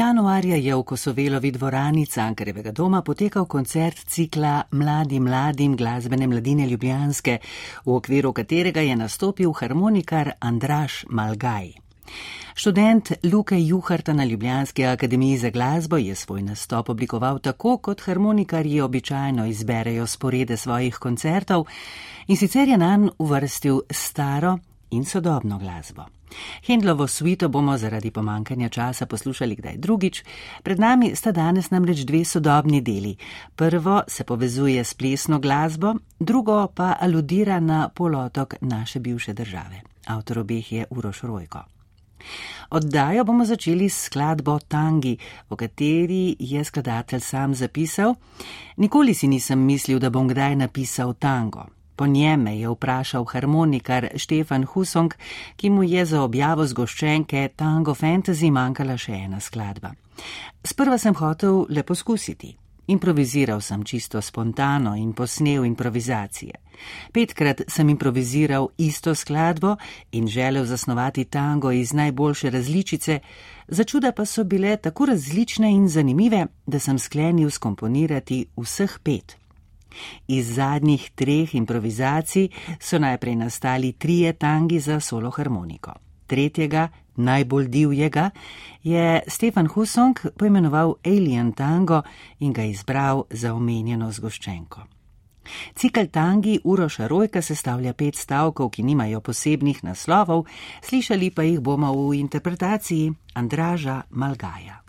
Januarja je v Kosovelovi dvorani Cankarevega doma potekal koncert cikla Mladi mladim glasbene mladine Ljubljanske, v okviru katerega je nastopil harmonikar Andraš Malgaj. Študent Luke Juharta na Ljubljanski akademiji za glasbo je svoj nastop oblikoval tako, kot harmonikarji običajno izberejo sporede svojih koncertov in sicer je nan uvrstil staro in sodobno glasbo. Hendlovo svito bomo zaradi pomankanja časa poslušali kdaj drugič, pred nami sta danes namreč dve sodobni deli. Prvo se povezuje s plesno glasbo, drugo pa aludira na polotok naše bivše države. Avtor obeh je Uroš Rojko. Oddajo bomo začeli s skladbo Tangi, v kateri je skladatelj sam zapisal: Nikoli si nisem mislil, da bom kdaj napisal tango. Po njeme je vprašal harmonikar Štefan Husong, ki mu je za objavo zgoščenke Tango Fantasy manjkala še ena skladba. Sprva sem hotel le poskusiti. Improviziral sem čisto spontano in posnel improvizacije. Petkrat sem improviziral isto skladbo in želel zasnovati tango iz najboljše različice, začuda pa so bile tako različne in zanimive, da sem sklenil skomponirati vseh pet. Iz zadnjih treh improvizacij so najprej nastali trije tangi za solo harmoniko. Tretjega, najbolj divjega, je Stefan Husong poimenoval Alien Tango in ga izbral za omenjeno zgoščenko. Cikl tangi Uroša Rojka sestavlja pet stavkov, ki nimajo posebnih naslovov, slišali pa jih bomo v interpretaciji Andraža Malgaja.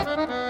Müzik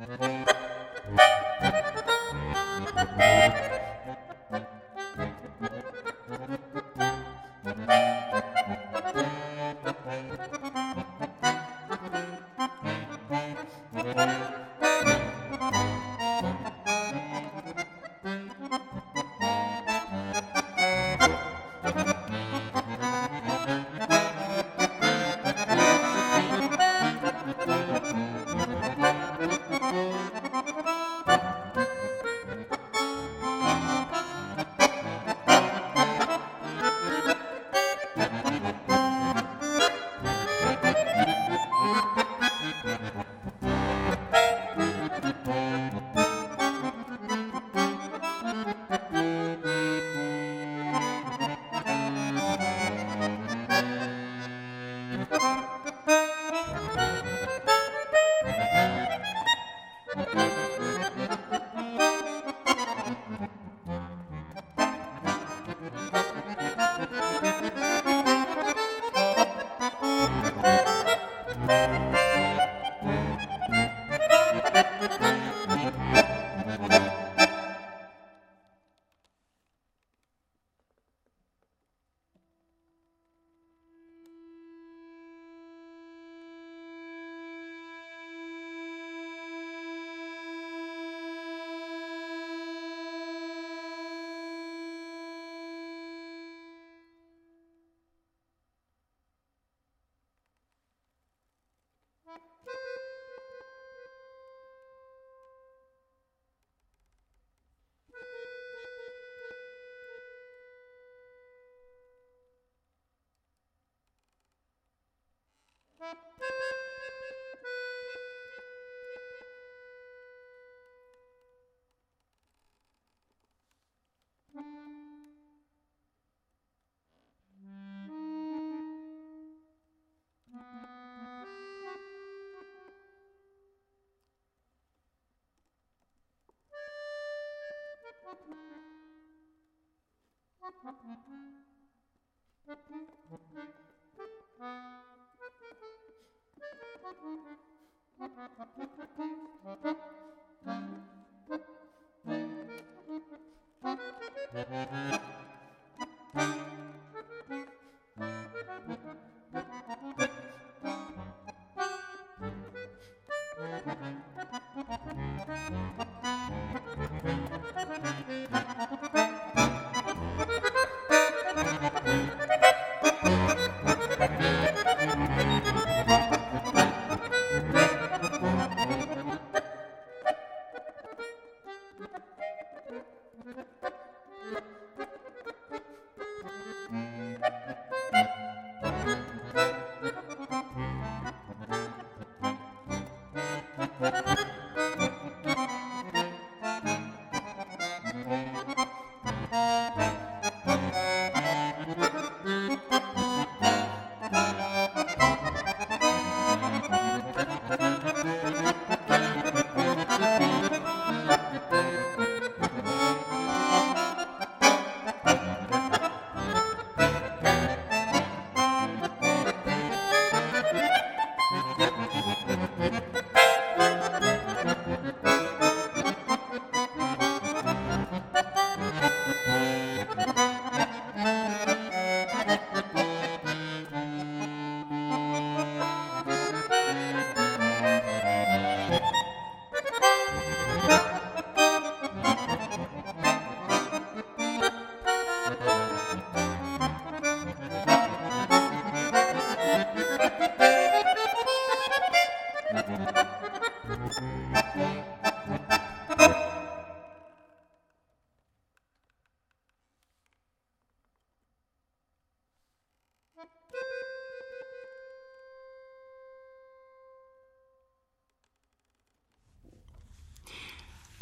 Música Mm-hmm.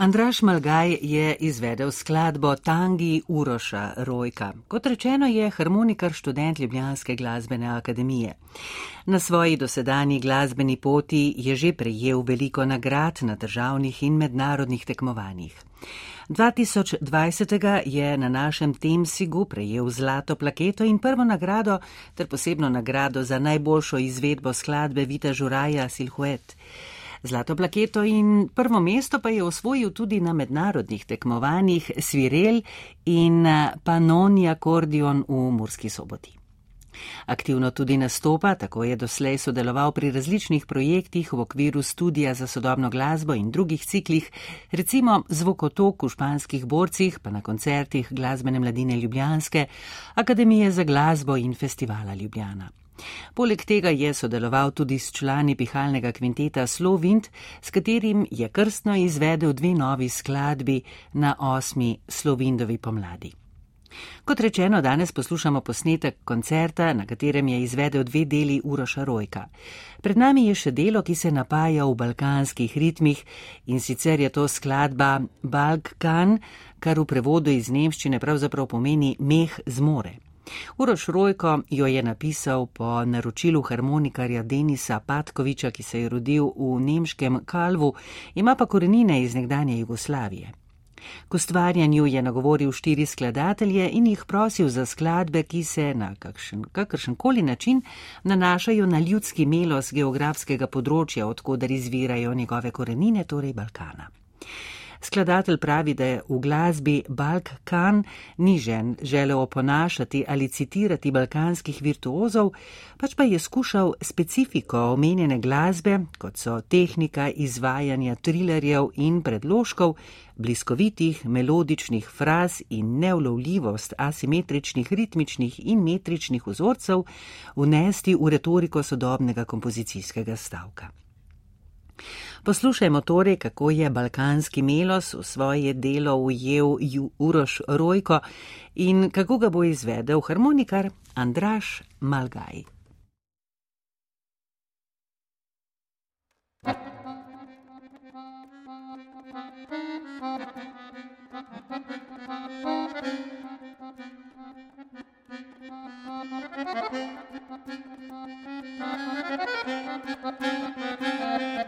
Andraš Malgaj je izvedel skladbo Tangi Uroša Rojka. Kot rečeno je harmonikar študent Ljubljanske glasbene akademije. Na svoji dosedanji glasbeni poti je že prejel veliko nagrad na državnih in mednarodnih tekmovanjih. 2020. je na našem Temsigu prejel zlato plaketo in prvo nagrado ter posebno nagrado za najboljšo izvedbo skladbe Vita Žuraja Silhuet. Zlato plaketo in prvo mesto pa je osvojil tudi na mednarodnih tekmovanjih Svirel in Panoni akordion v Murski soboti. Aktivno tudi nastopa, tako je doslej sodeloval pri različnih projektih v okviru studija za sodobno glasbo in drugih ciklih, recimo Zvokotok v španskih borcih, pa na koncertih Glasbene mladine Ljubljanske, Akademije za glasbo in Festivala Ljubljana. Poleg tega je sodeloval tudi s člani pihalnega kvinteta Slovind, s katerim je krstno izvedel dve novi skladbi na osmi Slovindovi pomladi. Kot rečeno, danes poslušamo posnetek koncerta, na katerem je izvedel dve deli Uroša Rojka. Pred nami je še delo, ki se napaja v balkanskih ritmih in sicer je to skladba Balkan, kar v prevodu iz nemščine pravzaprav pomeni meh zmore. Uroš Rojko jo je napisal po naročilu harmonikarja Denisa Patkoviča, ki se je rodil v nemškem Kalvu, ima pa korenine iz nekdanje Jugoslavije. K ustvarjanju je nagovoril štiri skladatelje in jih prosil za skladbe, ki se na kakšen, kakršen koli način nanašajo na ljudski melos geografskega področja, odkudar izvirajo njegove korenine, torej Balkana. Skladatelj pravi, da je v glasbi Balk Khan ni žen želel oponašati ali citirati balkanskih virtuozov, pač pa je skušal specifiko omenjene glasbe, kot so tehnika izvajanja trilerjev in predložkov, bliskovitih melodičnih fraz in neulovljivost asimetričnih ritmičnih in metričnih vzorcev, vnesti v retoriko sodobnega kompozicijskega stavka. Poslušajmo torej, kako je balkanski melos v svoje delo ujel Uroš Rojko in kako ga bo izvedel harmonikar Andraš Malgaj. Thank you.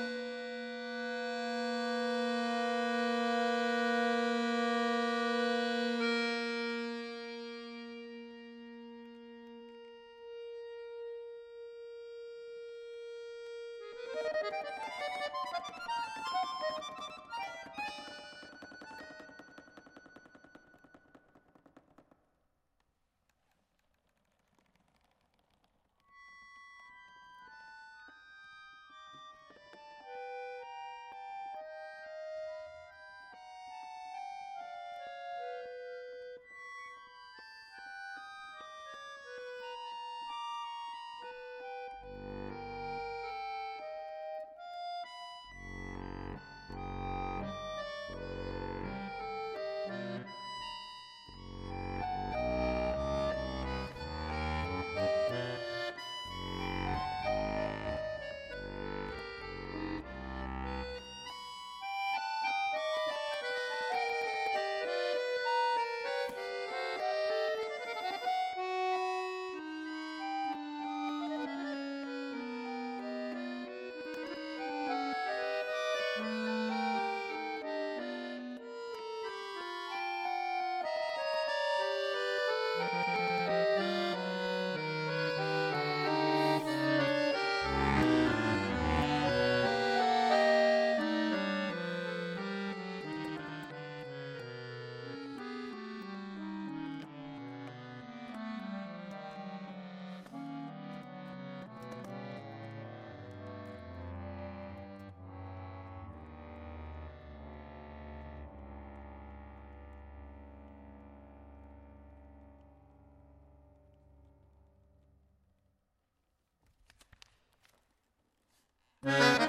Thank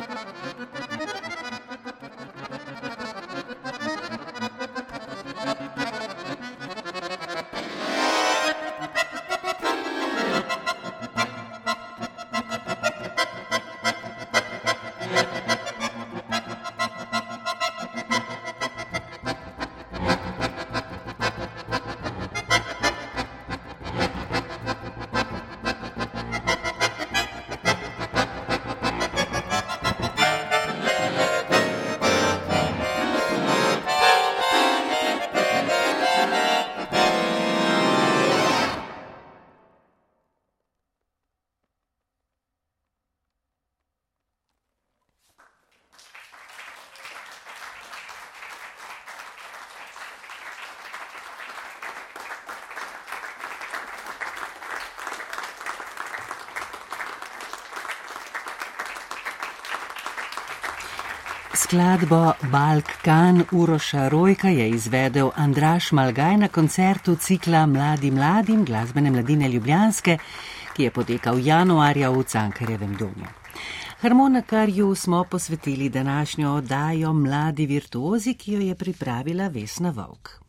you. Skladbo Balkan Uroša Rojka je izvedel Andraš Malgaj na koncertu cikla Mladi mladim glasbene mladine Ljubljanske, ki je potekal januarja v Cankarjevem domu. Harmonikarju smo posvetili današnjo oddajo Mladi virtuozi, ki jo je pripravila Vesna Vovk.